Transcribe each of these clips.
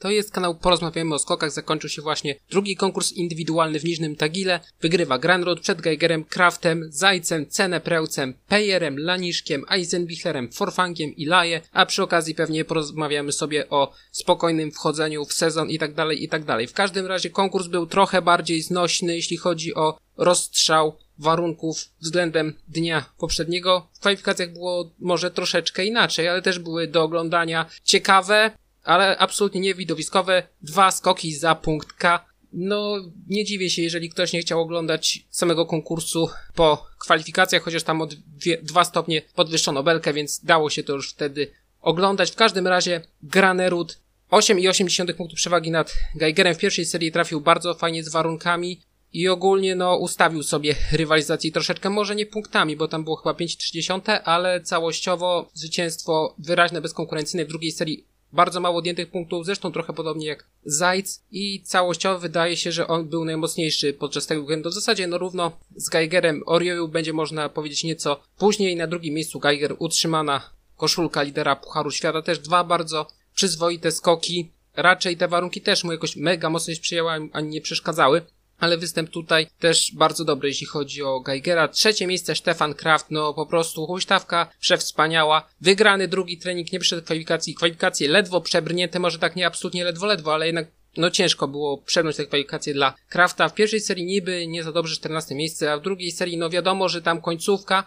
To jest kanał Porozmawiamy o skokach. Zakończył się właśnie drugi konkurs indywidualny w Niżnym Tagile. Wygrywa Granrod przed Geigerem, Kraftem, Zajcem, Cenepreucem, Pejerem, Laniszkiem, Eisenbichlerem, Forfangiem i Laje, a przy okazji pewnie porozmawiamy sobie o spokojnym wchodzeniu w sezon i tak dalej, i tak dalej. W każdym razie konkurs był trochę bardziej znośny, jeśli chodzi o rozstrzał warunków względem dnia poprzedniego. W kwalifikacjach było może troszeczkę inaczej, ale też były do oglądania ciekawe, ale absolutnie niewidowiskowe. Dwa skoki za punkt K. No, nie dziwię się, jeżeli ktoś nie chciał oglądać samego konkursu po kwalifikacjach, chociaż tam o dwie, dwa stopnie podwyższono belkę, więc dało się to już wtedy oglądać. W każdym razie Granerud 8,8 punktów przewagi nad Geigerem w pierwszej serii trafił bardzo fajnie z warunkami i ogólnie no ustawił sobie rywalizację troszeczkę, może nie punktami, bo tam było chyba 5,3, ale całościowo zwycięstwo wyraźne, bezkonkurencyjne w drugiej serii bardzo mało odjętych punktów, zresztą trochę podobnie jak Zajc i całościowo wydaje się, że on był najmocniejszy podczas tego weekendu. W zasadzie no równo z Geigerem Orioju będzie można powiedzieć nieco później. Na drugim miejscu Geiger utrzymana koszulka lidera Pucharu Świata. Też dwa bardzo przyzwoite skoki. Raczej te warunki też mu jakoś mega mocno nie sprzyjały ani nie przeszkadzały ale występ tutaj też bardzo dobry, jeśli chodzi o Geigera. Trzecie miejsce Stefan Kraft, no po prostu huśtawka przewspaniała. Wygrany drugi trening, nie przed kwalifikacji, kwalifikacje ledwo przebrnięte, może tak nie absolutnie ledwo, ledwo, ale jednak no ciężko było przebrnąć te kwalifikacje dla Krafta. W pierwszej serii niby nie za dobrze 14 miejsce, a w drugiej serii no wiadomo, że tam końcówka,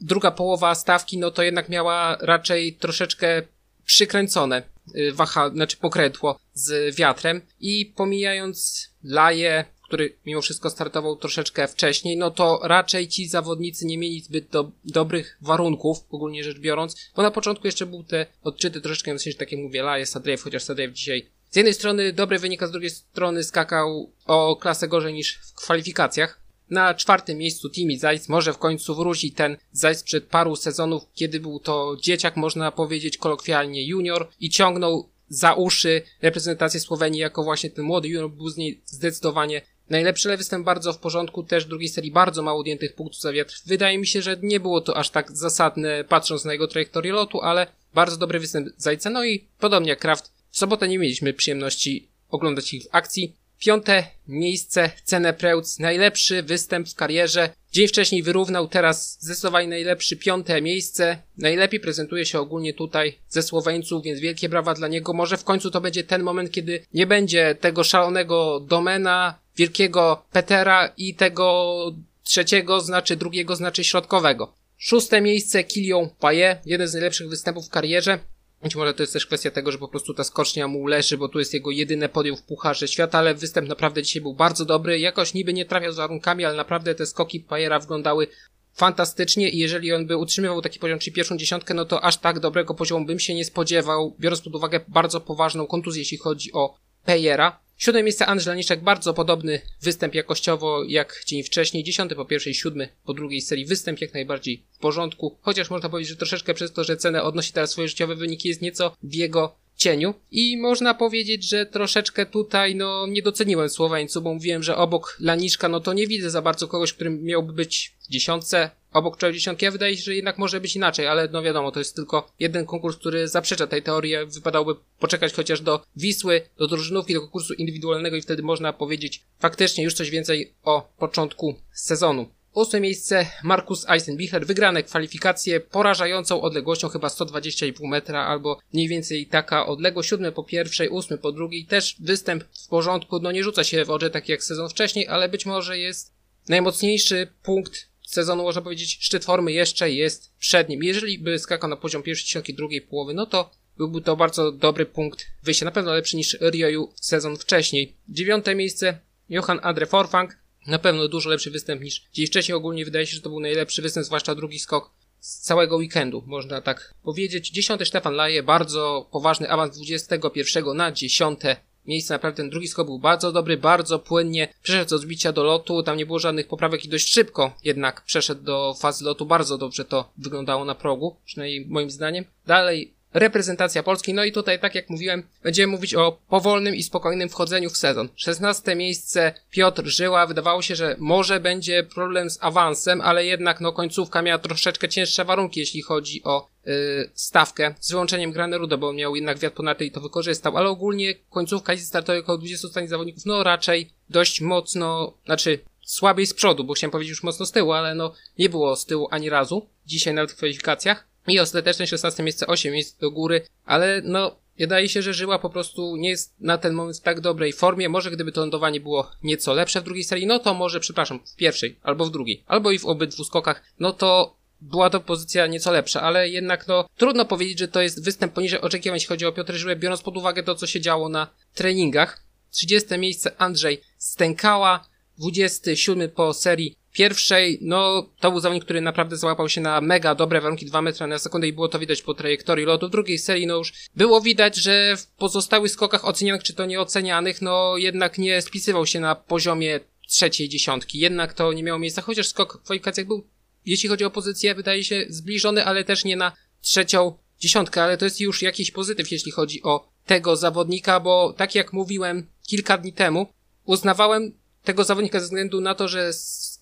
druga połowa stawki, no to jednak miała raczej troszeczkę przykręcone y, waha, znaczy pokrętło z wiatrem i pomijając laje, który mimo wszystko startował troszeczkę wcześniej, no to raczej ci zawodnicy nie mieli zbyt do, dobrych warunków, ogólnie rzecz biorąc, bo na początku jeszcze był te odczyty troszeczkę, w sensie tak jak mówię, Laje, Sadrejew, chociaż Sadrejew dzisiaj z jednej strony dobry wynik, a z drugiej strony skakał o klasę gorzej niż w kwalifikacjach. Na czwartym miejscu Timi Zajc może w końcu wróci ten Zajc przed paru sezonów, kiedy był to dzieciak, można powiedzieć kolokwialnie junior i ciągnął za uszy reprezentację Słowenii jako właśnie ten młody junior był z niej zdecydowanie Najlepszy lewy występ bardzo w porządku, też drugiej serii bardzo mało odjętych punktów za wiatr. Wydaje mi się, że nie było to aż tak zasadne patrząc na jego trajektorię lotu, ale bardzo dobry występ Zajca. No i podobnie jak Kraft, w sobotę nie mieliśmy przyjemności oglądać ich w akcji. Piąte miejsce, Cenę Preutz, najlepszy występ w karierze. Dzień wcześniej wyrównał, teraz zdecydowanie najlepszy piąte miejsce. Najlepiej prezentuje się ogólnie tutaj ze Słoweńców, więc wielkie brawa dla niego. Może w końcu to będzie ten moment, kiedy nie będzie tego szalonego domena, wielkiego Petera i tego trzeciego, znaczy drugiego, znaczy środkowego. Szóste miejsce Kilion Paye, jeden z najlepszych występów w karierze. Być może to jest też kwestia tego, że po prostu ta skocznia mu leży, bo tu jest jego jedyne podium w Pucharze Świata, ale występ naprawdę dzisiaj był bardzo dobry. Jakoś niby nie trafiał z warunkami, ale naprawdę te skoki Pajera wyglądały fantastycznie i jeżeli on by utrzymywał taki poziom, czyli pierwszą dziesiątkę, no to aż tak dobrego poziomu bym się nie spodziewał, biorąc pod uwagę bardzo poważną kontuzję, jeśli chodzi o Pejera. Siódme miejsce Andrzej Laniczek, bardzo podobny występ jakościowo jak dzień wcześniej. Dziesiąty po pierwszej, siódmy po drugiej serii. Występ jak najbardziej w porządku, chociaż można powiedzieć, że troszeczkę przez to, że cenę odnosi teraz swoje życiowe wyniki, jest nieco w jego cieniu. I można powiedzieć, że troszeczkę tutaj, no, nie doceniłem Słoweńcu, bo mówiłem, że obok Laniszka, no to nie widzę za bardzo kogoś, którym miałby być w dziesiątce, obok czołowej dziesiątki. Ja wydaje się, że jednak może być inaczej, ale no wiadomo, to jest tylko jeden konkurs, który zaprzecza tej teorii. Wypadałoby poczekać chociaż do Wisły, do drużynówki, do konkursu indywidualnego i wtedy można powiedzieć faktycznie już coś więcej o początku sezonu. Ósme miejsce Markus Eisenbichler, wygrane kwalifikacje porażającą odległością chyba 120,5 metra albo mniej więcej taka odległość. Siódme po pierwszej, ósmy po drugiej, też występ w porządku, no nie rzuca się w oczy tak jak sezon wcześniej, ale być może jest najmocniejszy punkt sezonu, można powiedzieć, szczyt formy jeszcze jest przed nim. Jeżeli by skakał na poziom pierwszej dziesiątki drugiej połowy, no to byłby to bardzo dobry punkt wyjścia, na pewno lepszy niż Rioju sezon wcześniej. Dziewiąte miejsce Johan Adre Forfang, na pewno dużo lepszy występ niż dziś wcześniej. Ogólnie wydaje się, że to był najlepszy występ, zwłaszcza drugi skok z całego weekendu, można tak powiedzieć. Dziesiąty Stefan Laje, bardzo poważny awans 21 na dziesiąte miejsce. Naprawdę ten drugi skok był bardzo dobry, bardzo płynnie. Przeszedł od zbicia do lotu, tam nie było żadnych poprawek i dość szybko jednak przeszedł do fazy lotu. Bardzo dobrze to wyglądało na progu, przynajmniej moim zdaniem. Dalej reprezentacja Polski. No i tutaj, tak jak mówiłem, będziemy mówić o powolnym i spokojnym wchodzeniu w sezon. 16 miejsce Piotr Żyła. Wydawało się, że może będzie problem z awansem, ale jednak no końcówka miała troszeczkę cięższe warunki, jeśli chodzi o yy, stawkę, z wyłączeniem Graneruda, bo on miał jednak wiatr ponadto i to wykorzystał, ale ogólnie końcówka listy startowej około 20 ostatnich zawodników, no raczej dość mocno, znaczy słabiej z przodu, bo chciałem powiedzieć już mocno z tyłu, ale no nie było z tyłu ani razu, dzisiaj nawet w kwalifikacjach. I ostateczne 16 miejsce, 8 miejsc do góry, ale no Wydaje się, że Żyła po prostu nie jest na ten moment w tak dobrej formie. Może gdyby to lądowanie było nieco lepsze w drugiej serii, no to może, przepraszam, w pierwszej albo w drugiej, albo i w obydwu skokach, no to była to pozycja nieco lepsza, ale jednak no trudno powiedzieć, że to jest występ poniżej oczekiwań, jeśli chodzi o Piotr Żyłę, biorąc pod uwagę to, co się działo na treningach. 30 miejsce Andrzej Stękała, 27 po serii pierwszej, no to był zawodnik, który naprawdę załapał się na mega dobre warunki 2 metry na sekundę i było to widać po trajektorii lotu. W drugiej serii, no już było widać, że w pozostałych skokach ocenianych czy to nieocenianych, no jednak nie spisywał się na poziomie trzeciej dziesiątki. Jednak to nie miało miejsca, chociaż skok w kwalifikacjach był, jeśli chodzi o pozycję, wydaje się zbliżony, ale też nie na trzecią dziesiątkę, ale to jest już jakiś pozytyw, jeśli chodzi o tego zawodnika, bo tak jak mówiłem kilka dni temu, uznawałem tego zawodnika ze względu na to, że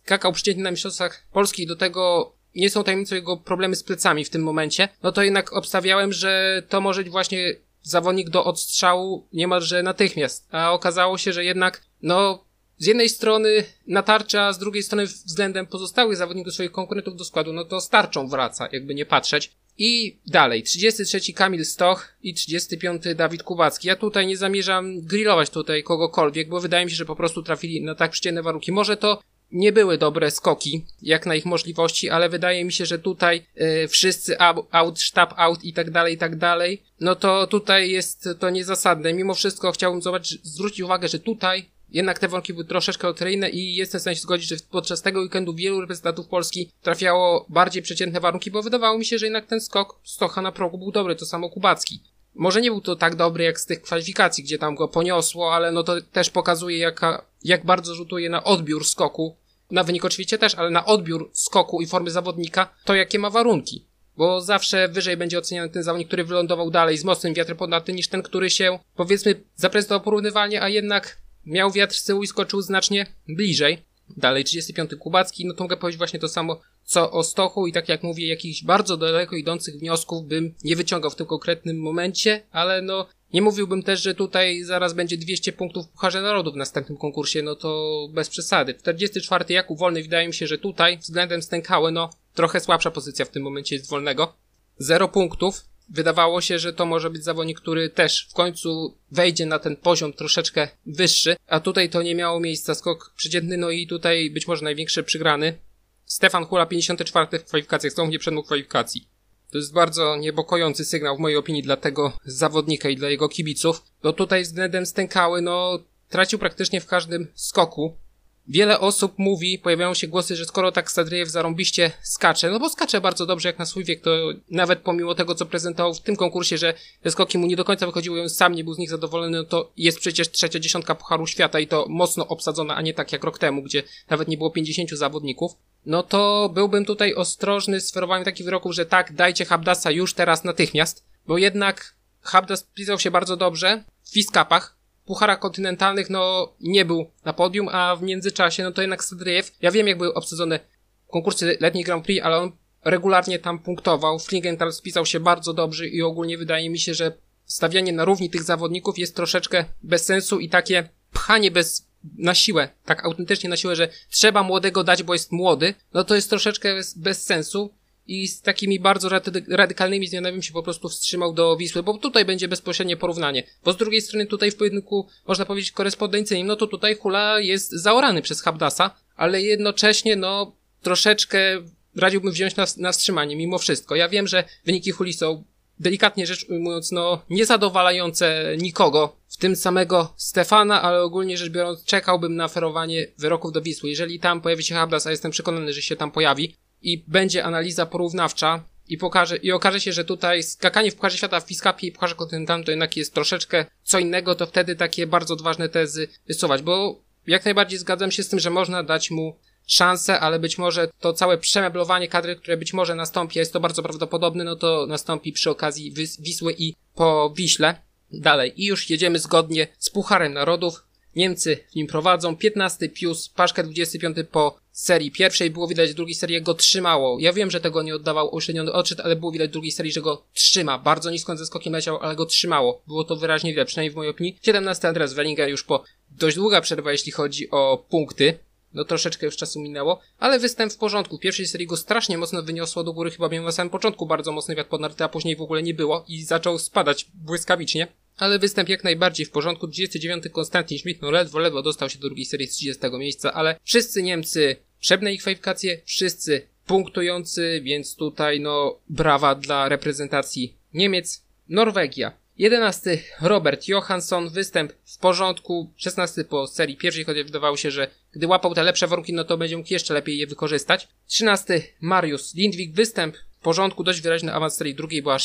skakał przeciętnie na mistrzostwach Polski, do tego nie są tajemnicą jego problemy z plecami w tym momencie, no to jednak obstawiałem, że to może być właśnie zawodnik do odstrzału niemalże natychmiast. A okazało się, że jednak, no, z jednej strony natarcza, a z drugiej strony względem pozostałych zawodników swoich konkurentów do składu, no to starczą wraca, jakby nie patrzeć. I dalej, 33 Kamil Stoch i 35 Dawid Kubacki. Ja tutaj nie zamierzam grillować tutaj kogokolwiek, bo wydaje mi się, że po prostu trafili na tak przycięte warunki. Może to nie były dobre skoki, jak na ich możliwości, ale wydaje mi się, że tutaj y, wszyscy out, sztab out i tak dalej, i tak dalej, no to tutaj jest to niezasadne. Mimo wszystko chciałbym zobaczyć, zwrócić uwagę, że tutaj jednak te warunki były troszeczkę loteryjne i jestem w stanie się zgodzić, że podczas tego weekendu wielu reprezentantów Polski trafiało bardziej przeciętne warunki, bo wydawało mi się, że jednak ten skok Stocha na progu był dobry, to samo Kubacki. Może nie był to tak dobry jak z tych kwalifikacji, gdzie tam go poniosło, ale no to też pokazuje jaka, jak bardzo rzutuje na odbiór skoku na wynik oczywiście też, ale na odbiór skoku i formy zawodnika, to jakie ma warunki. Bo zawsze wyżej będzie oceniany ten zawodnik, który wylądował dalej z mocnym wiatrem ponadto niż ten, który się, powiedzmy, zaprezentował porównywalnie, a jednak miał wiatr z tyłu i skoczył znacznie bliżej. Dalej 35 Kubacki, no to mogę powiedzieć właśnie to samo co o Stochu i tak jak mówię, jakichś bardzo daleko idących wniosków bym nie wyciągał w tym konkretnym momencie, ale no nie mówiłbym też, że tutaj zaraz będzie 200 punktów Pucharze Narodów w następnym konkursie, no to bez przesady. 44 Jakub Wolny, wydaje mi się, że tutaj względem Stękały, no trochę słabsza pozycja w tym momencie jest Wolnego. Zero punktów. Wydawało się, że to może być zawodnik, który też w końcu wejdzie na ten poziom troszeczkę wyższy, a tutaj to nie miało miejsca. Skok przeciętny, no i tutaj być może największy przygrany. Stefan Hula 54 w kwalifikacjach, stąd nie przedmógł kwalifikacji. To jest bardzo niepokojący sygnał w mojej opinii dla tego zawodnika i dla jego kibiców, bo tutaj względem stękały, no, tracił praktycznie w każdym skoku. Wiele osób mówi, pojawiają się głosy, że skoro tak Sadriejew zarąbiście skacze, no bo skacze bardzo dobrze jak na swój wiek, to nawet pomimo tego, co prezentował w tym konkursie, że te skoki mu nie do końca wychodziły, on sam nie był z nich zadowolony, no to jest przecież trzecia dziesiątka Pucharu Świata i to mocno obsadzona, a nie tak jak rok temu, gdzie nawet nie było 50 zawodników. No to byłbym tutaj ostrożny z sferowaniem takich wyroków, że tak, dajcie Habdasa już teraz natychmiast, bo jednak Habdas pisał się bardzo dobrze w Fiskapach, pucharach kontynentalnych, no nie był na podium, a w międzyczasie, no to jednak Sadriev, ja wiem jak były obsadzone konkursy letniej Grand Prix, ale on regularnie tam punktował, Flingenthal spisał się bardzo dobrze i ogólnie wydaje mi się, że stawianie na równi tych zawodników jest troszeczkę bez sensu i takie pchanie bez na siłę, tak autentycznie na siłę, że trzeba młodego dać, bo jest młody, no to jest troszeczkę bez, bez sensu i z takimi bardzo radykalnymi zmianami się po prostu wstrzymał do Wisły, bo tutaj będzie bezpośrednie porównanie. Bo z drugiej strony tutaj w pojedynku, można powiedzieć, korespondencyjnym, no to tutaj Hula jest zaorany przez Habdasa, ale jednocześnie, no, troszeczkę radziłbym wziąć na, na wstrzymanie mimo wszystko. Ja wiem, że wyniki Huli są delikatnie rzecz ujmując, no, niezadowalające nikogo, w tym samego Stefana, ale ogólnie rzecz biorąc, czekałbym na ferowanie wyroków do Wisły. Jeżeli tam pojawi się Habdas, a jestem przekonany, że się tam pojawi, i będzie analiza porównawcza, i pokaże, i okaże się, że tutaj skakanie w Pucharze Świata w Fiskapie i Pucharze Kontynentalnym to jednak jest troszeczkę co innego, to wtedy takie bardzo odważne tezy wysuwać, bo jak najbardziej zgadzam się z tym, że można dać mu szansę, ale być może to całe przemeblowanie kadry, które być może nastąpi, jest to bardzo prawdopodobne, no to nastąpi przy okazji Wisły i po Wiśle. Dalej, i już jedziemy zgodnie z Pucharem Narodów. Niemcy w nim prowadzą. 15 Pius, Paszka 25 po serii pierwszej. Było widać drugiej serii, go trzymało. Ja wiem, że tego nie oddawał uśredniony odczyt, ale było widać drugiej serii, że go trzyma. Bardzo nisko ze skokiem leciał, ale go trzymało. Było to wyraźnie widać, przynajmniej w mojej opinii. 17 Andreas Wellinger już po dość długa przerwa, jeśli chodzi o punkty. No troszeczkę już czasu minęło, ale występ w porządku. W pierwszej serii go strasznie mocno wyniosło do góry, chyba miał na samym początku bardzo mocny wiatr podnarty, a później w ogóle nie było i zaczął spadać błyskawicznie. Ale występ jak najbardziej w porządku. 29 Konstantin Schmidt, no ledwo, ledwo dostał się do drugiej serii z 30 miejsca, ale wszyscy Niemcy przebne ich kwalifikacje, wszyscy punktujący, więc tutaj no brawa dla reprezentacji Niemiec. Norwegia. 11 Robert Johansson, występ w porządku. 16 po serii pierwszej, choć wydawało się, że gdy łapał te lepsze warunki, no to będzie mógł jeszcze lepiej je wykorzystać. 13 Mariusz Lindwik, występ porządku, dość wyraźny awans serii drugiej, była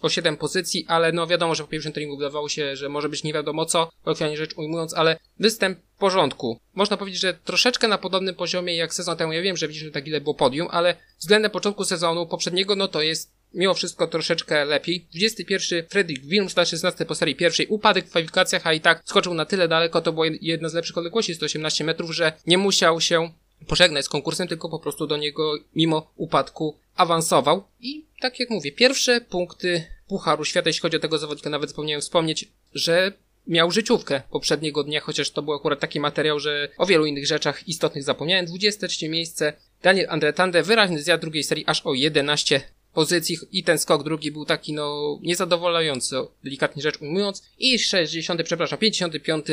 o 7 pozycji, ale no wiadomo, że po pierwszym treningu wydawało się, że może być nie wiadomo co, kolokwialnie rzecz ujmując, ale występ porządku. Można powiedzieć, że troszeczkę na podobnym poziomie jak sezon temu. Ja wiem, że widzieliśmy tak ile było podium, ale względem początku sezonu poprzedniego, no to jest mimo wszystko troszeczkę lepiej. 21 Fredrik Wilms na 16 po serii pierwszej. Upadek w kwalifikacjach, a i tak skoczył na tyle daleko, to była jedna z lepszych odległości, 118 metrów, że nie musiał się pożegnać z konkursem, tylko po prostu do niego mimo upadku awansował. I tak jak mówię, pierwsze punkty Pucharu Świata, jeśli chodzi o tego zawodnika, nawet zapomniałem wspomnieć, że miał życiówkę poprzedniego dnia, chociaż to był akurat taki materiał, że o wielu innych rzeczach istotnych zapomniałem. 23 miejsce Daniel Andretande, wyraźny zjazd drugiej serii aż o 11 pozycji i ten skok drugi był taki no niezadowalający, delikatnie rzecz ujmując. I 60, przepraszam, 55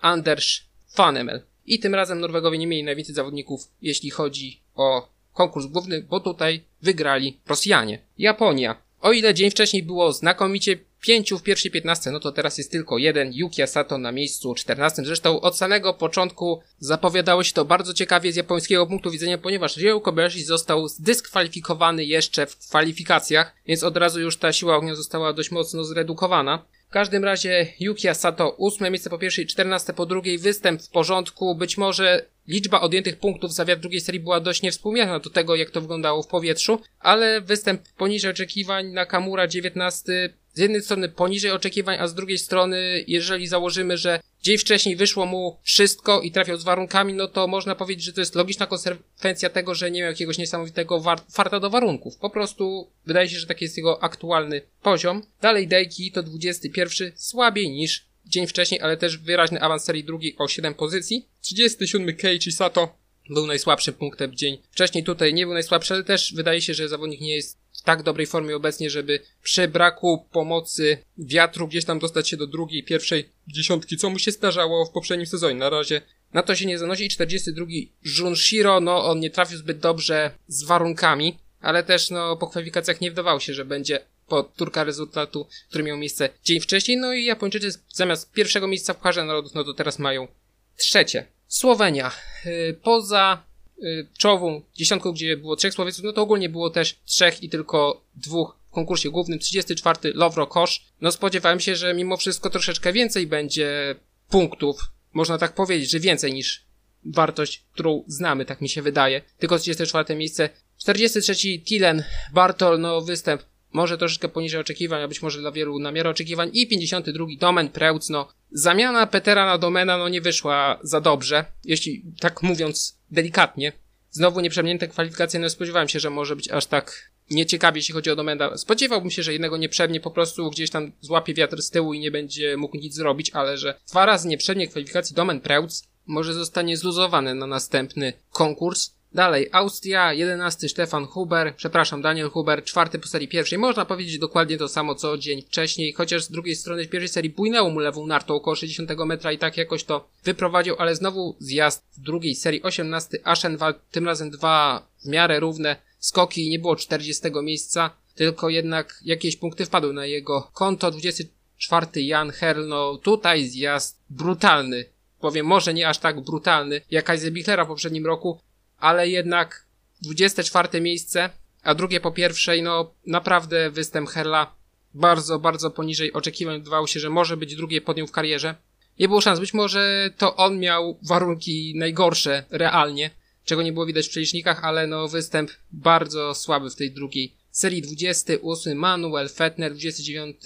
Anders Fanemel. I tym razem Norwegowie nie mieli najwięcej zawodników, jeśli chodzi o konkurs główny, bo tutaj wygrali Rosjanie. Japonia. O ile dzień wcześniej było znakomicie pięciu w pierwszej 15, no to teraz jest tylko jeden, Yuki Sato na miejscu 14. Zresztą od samego początku zapowiadało się to bardzo ciekawie z japońskiego punktu widzenia, ponieważ Ryo Kobayashi został zdyskwalifikowany jeszcze w kwalifikacjach, więc od razu już ta siła ognia została dość mocno zredukowana. W każdym razie Yuki Sato ósme miejsce po pierwszej, 14 po drugiej, występ w porządku, być może liczba odjętych punktów za wiatr drugiej serii była dość niewspółmierna do tego, jak to wyglądało w powietrzu, ale występ poniżej oczekiwań Nakamura 19 z jednej strony poniżej oczekiwań, a z drugiej strony, jeżeli założymy, że dzień wcześniej wyszło mu wszystko i trafiał z warunkami, no to można powiedzieć, że to jest logiczna konsekwencja tego, że nie miał jakiegoś niesamowitego farta do warunków. Po prostu wydaje się, że taki jest jego aktualny poziom. Dalej Dejki to 21, słabiej niż dzień wcześniej, ale też wyraźny awans serii drugiej o 7 pozycji. 37 Keiichi Sato był najsłabszym punktem dzień wcześniej. Tutaj nie był najsłabszy, ale też wydaje się, że zawodnik nie jest w tak dobrej formie obecnie, żeby przy braku pomocy wiatru gdzieś tam dostać się do drugiej, pierwszej dziesiątki, co mu się zdarzało w poprzednim sezonie. Na razie na to się nie zanosi. I 42 Junshiro, no on nie trafił zbyt dobrze z warunkami, ale też no po kwalifikacjach nie wdawał się, że będzie po turka rezultatu, który miał miejsce dzień wcześniej. No i Japończycy zamiast pierwszego miejsca w Pucharze Narodów, no to teraz mają trzecie. Słowenia. Y, poza czołową dziesiątką, gdzie było trzech Słowieców, no to ogólnie było też trzech i tylko dwóch w konkursie głównym. 34 Lowro Kosz. No spodziewałem się, że mimo wszystko troszeczkę więcej będzie punktów. Można tak powiedzieć, że więcej niż wartość, którą znamy, tak mi się wydaje. Tylko 34 miejsce. 43 Tilen Bartol, no występ może troszeczkę poniżej oczekiwań, a być może dla wielu na miarę oczekiwań. I 52 Domen Preutz, no zamiana Petera na Domena no nie wyszła za dobrze, jeśli tak mówiąc delikatnie. Znowu nieprzemnięte kwalifikacje, no spodziewałem się, że może być aż tak nieciekawie, jeśli chodzi o Domena. Spodziewałbym się, że jednego nie przemnie, po prostu gdzieś tam złapie wiatr z tyłu i nie będzie mógł nic zrobić, ale że dwa razy nie przemnie kwalifikacji Domen Preutz może zostanie zluzowany na następny konkurs. Dalej, Austria, 11 Stefan Huber, przepraszam, Daniel Huber, czwarty po serii pierwszej. Można powiedzieć dokładnie to samo co dzień wcześniej, chociaż z drugiej strony w pierwszej serii bujnęło mu lewą nartą około 60 metra i tak jakoś to wyprowadził, ale znowu zjazd w drugiej serii, 18 Aschenwald, tym razem dwa w miarę równe skoki nie było 40 miejsca, tylko jednak jakieś punkty wpadły na jego konto. 24 Jan Herl, no tutaj zjazd brutalny powiem może nie aż tak brutalny jak Eisenbichlera w poprzednim roku, ale jednak 24 miejsce, a drugie po pierwszej, no naprawdę występ Herla bardzo, bardzo poniżej oczekiwań. Wydawało się, że może być drugie podium w karierze. Nie było szans, być może to on miał warunki najgorsze realnie, czego nie było widać w przelicznikach, ale no występ bardzo słaby w tej drugiej serii. 28 Manuel Fettner, 29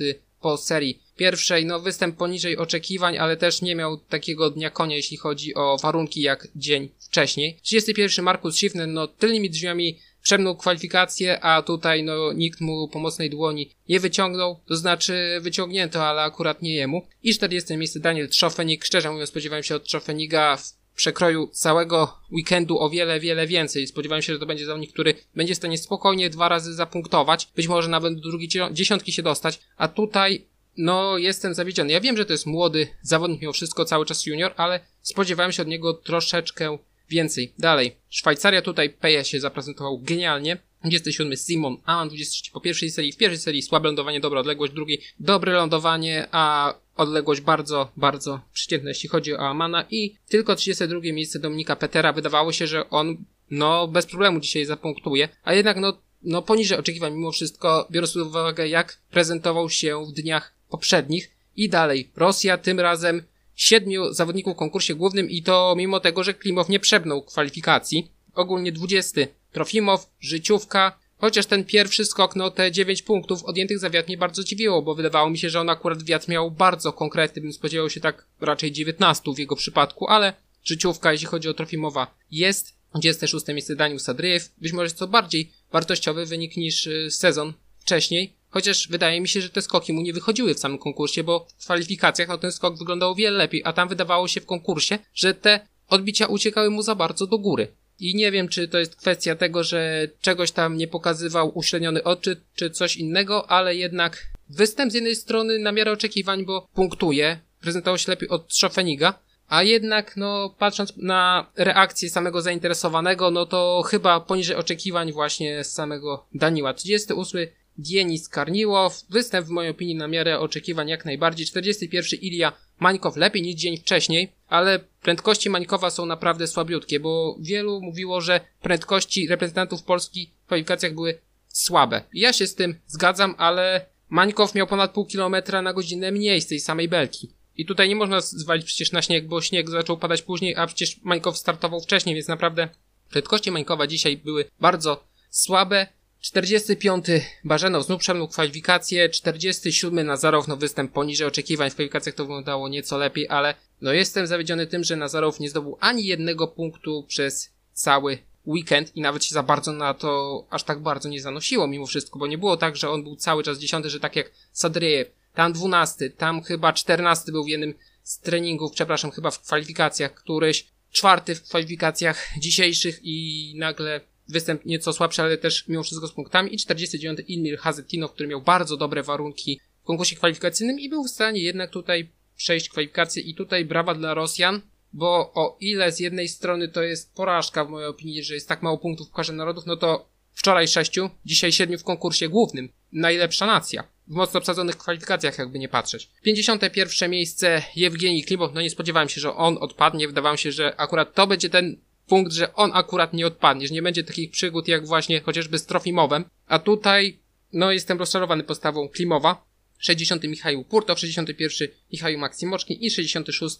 po serii pierwszej. No występ poniżej oczekiwań, ale też nie miał takiego dnia konia, jeśli chodzi o warunki jak dzień wcześniej. 31 Markus Schiffner, no tylnymi drzwiami przemnął kwalifikacje, a tutaj no nikt mu pomocnej dłoni nie wyciągnął, to znaczy wyciągnięto, ale akurat nie jemu. I 40 miejsce Daniel Trzofenik, szczerze mówiąc spodziewałem się od Trzofeniga w przekroju całego weekendu o wiele, wiele więcej. Spodziewałem się, że to będzie zawodnik, który będzie w stanie spokojnie dwa razy zapunktować, być może nawet do drugiej dziesiątki się dostać, a tutaj no jestem zawiedziony. Ja wiem, że to jest młody zawodnik mimo wszystko, cały czas junior, ale spodziewałem się od niego troszeczkę więcej. Dalej, Szwajcaria tutaj Peja się zaprezentował genialnie. 27 Simon Aman 23 po pierwszej serii, w pierwszej serii słabe lądowanie, dobra odległość, drugiej dobre lądowanie, a odległość bardzo, bardzo przeciętna jeśli chodzi o Amana i tylko 32 miejsce Dominika Petera. Wydawało się, że on no bez problemu dzisiaj zapunktuje, a jednak no, no poniżej oczekiwań mimo wszystko, biorąc pod uwagę jak prezentował się w dniach poprzednich i dalej. Rosja tym razem siedmiu zawodników w konkursie głównym i to mimo tego, że Klimow nie przebnął kwalifikacji. Ogólnie 20 Trofimow, życiówka, chociaż ten pierwszy skok, no te 9 punktów odjętych za wiatr mnie bardzo dziwiło, bo wydawało mi się, że on akurat wiatr miał bardzo konkretny, bym spodziewał się tak raczej 19 w jego przypadku, ale życiówka, jeśli chodzi o Trofimowa, jest. 26 miejsce Daniel Sadryjew, być może to bardziej wartościowy wynik niż y, sezon wcześniej, Chociaż wydaje mi się, że te skoki mu nie wychodziły w samym konkursie, bo w kwalifikacjach no ten skok wyglądał o wiele lepiej, a tam wydawało się w konkursie, że te odbicia uciekały mu za bardzo do góry. I nie wiem, czy to jest kwestia tego, że czegoś tam nie pokazywał uśredniony odczyt, czy coś innego, ale jednak występ z jednej strony na miarę oczekiwań, bo punktuje, prezentował się lepiej od Schofeniga, a jednak, no, patrząc na reakcję samego zainteresowanego, no to chyba poniżej oczekiwań właśnie z samego Daniła. 38 Dienis Karniłow. Występ w mojej opinii na miarę oczekiwań jak najbardziej. 41 Ilia Mańkow lepiej niż dzień wcześniej, ale prędkości Mańkowa są naprawdę słabiutkie, bo wielu mówiło, że prędkości reprezentantów Polski w kwalifikacjach były słabe. Ja się z tym zgadzam, ale Mańkow miał ponad pół kilometra na godzinę mniej z tej samej belki. I tutaj nie można zwalić przecież na śnieg, bo śnieg zaczął padać później, a przecież Mańkow startował wcześniej, więc naprawdę prędkości Mańkowa dzisiaj były bardzo słabe. 45. Barzenow znów przemnął kwalifikacje, 47. Nazarow no występ poniżej oczekiwań, w kwalifikacjach to wyglądało nieco lepiej, ale no jestem zawiedziony tym, że Nazarow nie zdobył ani jednego punktu przez cały weekend i nawet się za bardzo na to aż tak bardzo nie zanosiło mimo wszystko, bo nie było tak, że on był cały czas dziesiąty, że tak jak Sadriejew, tam dwunasty, tam chyba czternasty był w jednym z treningów, przepraszam, chyba w kwalifikacjach któryś, czwarty w kwalifikacjach dzisiejszych i nagle występ nieco słabszy, ale też mimo wszystko z punktami i 49 Ilmir Hazetinow, który miał bardzo dobre warunki w konkursie kwalifikacyjnym i był w stanie jednak tutaj przejść kwalifikacje i tutaj brawa dla Rosjan, bo o ile z jednej strony to jest porażka w mojej opinii, że jest tak mało punktów w karze narodów, no to wczoraj sześciu, dzisiaj siedmiu w konkursie głównym. Najlepsza nacja. W mocno obsadzonych kwalifikacjach, jakby nie patrzeć. 51 miejsce Jewgenij Klimow. No nie spodziewałem się, że on odpadnie. Wydawało się, że akurat to będzie ten punkt, że on akurat nie odpadnie, że nie będzie takich przygód jak właśnie chociażby z Trofimowem. A tutaj, no jestem rozczarowany postawą Klimowa. 60 Michał Purtow, 61 Michał Maksimoczki i 66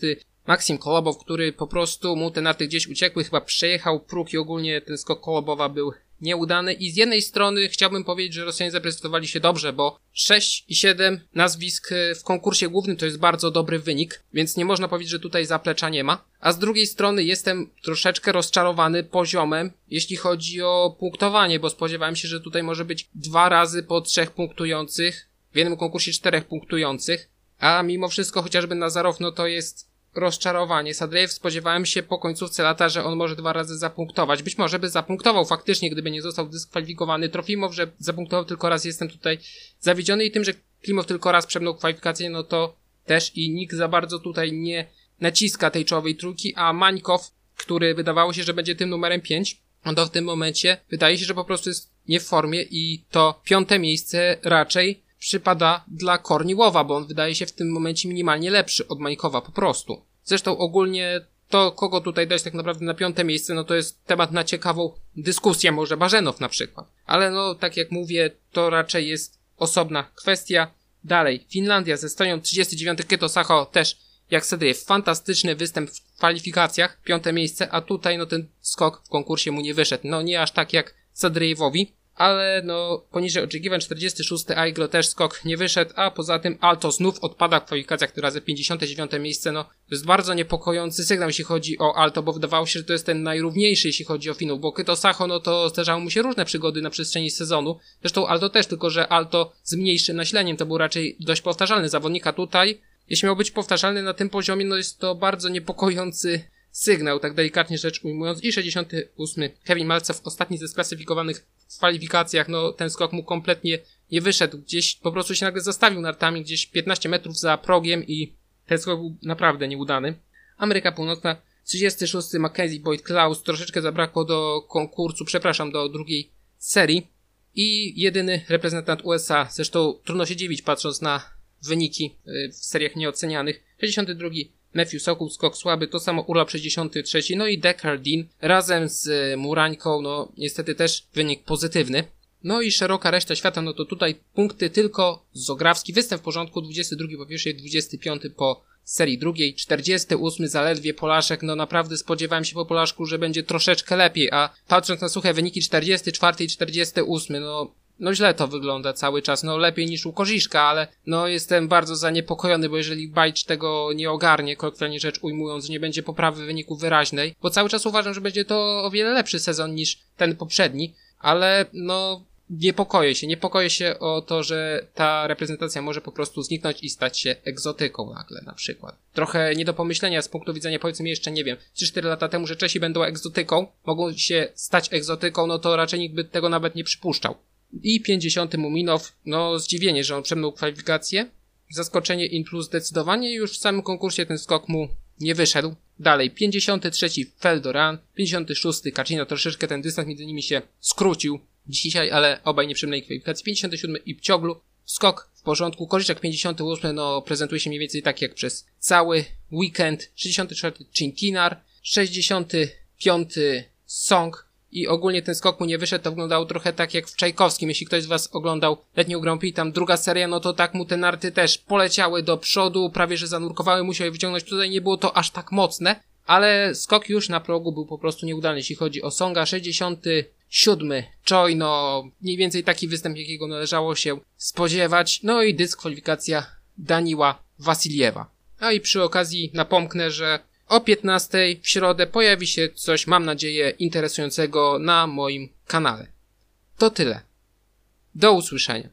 Maksim Kolobow, który po prostu mu te narty gdzieś uciekły, chyba przejechał próg i ogólnie ten skok Kolobowa był nieudany i z jednej strony chciałbym powiedzieć, że Rosjanie zaprezentowali się dobrze, bo 6 i 7 nazwisk e, w konkursie głównym to jest bardzo dobry wynik, więc nie można powiedzieć, że tutaj zaplecza nie ma. A z drugiej strony jestem troszeczkę rozczarowany poziomem, jeśli chodzi o punktowanie, bo spodziewałem się, że tutaj może być dwa razy po trzech punktujących, w jednym konkursie czterech punktujących, a mimo wszystko chociażby Nazarow, no to jest rozczarowanie. Sadrejew spodziewałem się po końcówce lata, że on może dwa razy zapunktować. Być może by zapunktował faktycznie, gdyby nie został dyskwalifikowany. Trofimow, że zapunktował tylko raz, jestem tutaj zawiedziony i tym, że Klimow tylko raz przebnął kwalifikację, no to też i nikt za bardzo tutaj nie naciska tej czołowej trójki, a Mańkow, który wydawało się, że będzie tym numerem 5, on to w tym momencie wydaje się, że po prostu jest nie w formie i to piąte miejsce raczej przypada dla Korniłowa, bo on wydaje się w tym momencie minimalnie lepszy od Majkowa po prostu. Zresztą ogólnie to, kogo tutaj dać tak naprawdę na piąte miejsce, no to jest temat na ciekawą dyskusję, może Barzenow na przykład. Ale no, tak jak mówię, to raczej jest osobna kwestia. Dalej, Finlandia ze Estonią 39 Keto Sacho też jak Sedryjew. Fantastyczny występ w kwalifikacjach, piąte miejsce, a tutaj no ten skok w konkursie mu nie wyszedł. No nie aż tak jak Sadryjewowi. Ale no poniżej oczekiwań 46 Aiglo też skok nie wyszedł, a poza tym Alto znów odpada w kwalifikacjach, która za 59 miejsce, no to jest bardzo niepokojący sygnał jeśli chodzi o Alto, bo wydawało się, że to jest ten najrówniejszy jeśli chodzi o finał, bo Kyto Sacho, no to zdarzały mu się różne przygody na przestrzeni sezonu, zresztą Alto też, tylko że Alto z mniejszym naśleniem, to był raczej dość powtarzalny zawodnika tutaj, jeśli miał być powtarzalny na tym poziomie, no jest to bardzo niepokojący sygnał, tak delikatnie rzecz ujmując. I 68 Kevin Malcew, ostatni ze sklasyfikowanych w kwalifikacjach, no ten skok mu kompletnie nie wyszedł. Gdzieś po prostu się nagle zastawił nartami, gdzieś 15 metrów za progiem i ten skok był naprawdę nieudany. Ameryka Północna, 36 Mackenzie Boyd Klaus, troszeczkę zabrakło do konkursu, przepraszam, do drugiej serii. I jedyny reprezentant USA, zresztą trudno się dziwić patrząc na wyniki y, w seriach nieocenianych. 62 Matthew Sokół, skok słaby, to samo Urlop 63, no i Dean razem z y, Murańką, no niestety też wynik pozytywny. No i szeroka reszta świata, no to tutaj punkty tylko Zograwski, występ w porządku, 22 po pierwszej, 25 po serii drugiej, 48 zaledwie Polaszek, no naprawdę spodziewałem się po Polaszku, że będzie troszeczkę lepiej, a patrząc na suche wyniki 44 i 48, no no źle to wygląda cały czas, no lepiej niż u Korziszka, ale no jestem bardzo zaniepokojony, bo jeżeli Bajcz tego nie ogarnie, kolokwialnie rzecz ujmując, nie będzie poprawy wyniku wyraźnej, bo cały czas uważam, że będzie to o wiele lepszy sezon niż ten poprzedni, ale no niepokoję się, niepokoję się o to, że ta reprezentacja może po prostu zniknąć i stać się egzotyką nagle na przykład. Trochę nie do pomyślenia z punktu widzenia powiedzmy jeszcze nie wiem, 3-4 lata temu, że Czesi będą egzotyką, mogą się stać egzotyką, no to raczej nikt by tego nawet nie przypuszczał. I 50 Muminow, no zdziwienie, że on przemnął kwalifikację. Zaskoczenie in plus zdecydowanie już w samym konkursie ten skok mu nie wyszedł. Dalej, 53 Feldoran, 56 Kaczyna, troszeczkę ten dystans między nimi się skrócił dzisiaj, ale obaj nie przemnęli kwalifikacji. 57 i Pcioglu, skok w porządku. Koryczek 58, no prezentuje się mniej więcej tak jak przez cały weekend. 64 Chinkinar, 65 Song, i ogólnie ten skok mu nie wyszedł, to wyglądało trochę tak jak w Czajkowskim. Jeśli ktoś z was oglądał letnią Prix, tam druga seria, no to tak mu te narty też poleciały do przodu, prawie że zanurkowały, musiał je wyciągnąć. Tutaj nie było to aż tak mocne, ale skok już na progu był po prostu nieudany, jeśli chodzi o Songa. 67 Choi, no mniej więcej taki występ, jakiego należało się spodziewać. No i dyskwalifikacja Daniła Wasiliewa. A i przy okazji napomknę, że o 15 w środę pojawi się coś, mam nadzieję, interesującego na moim kanale. To tyle. Do usłyszenia.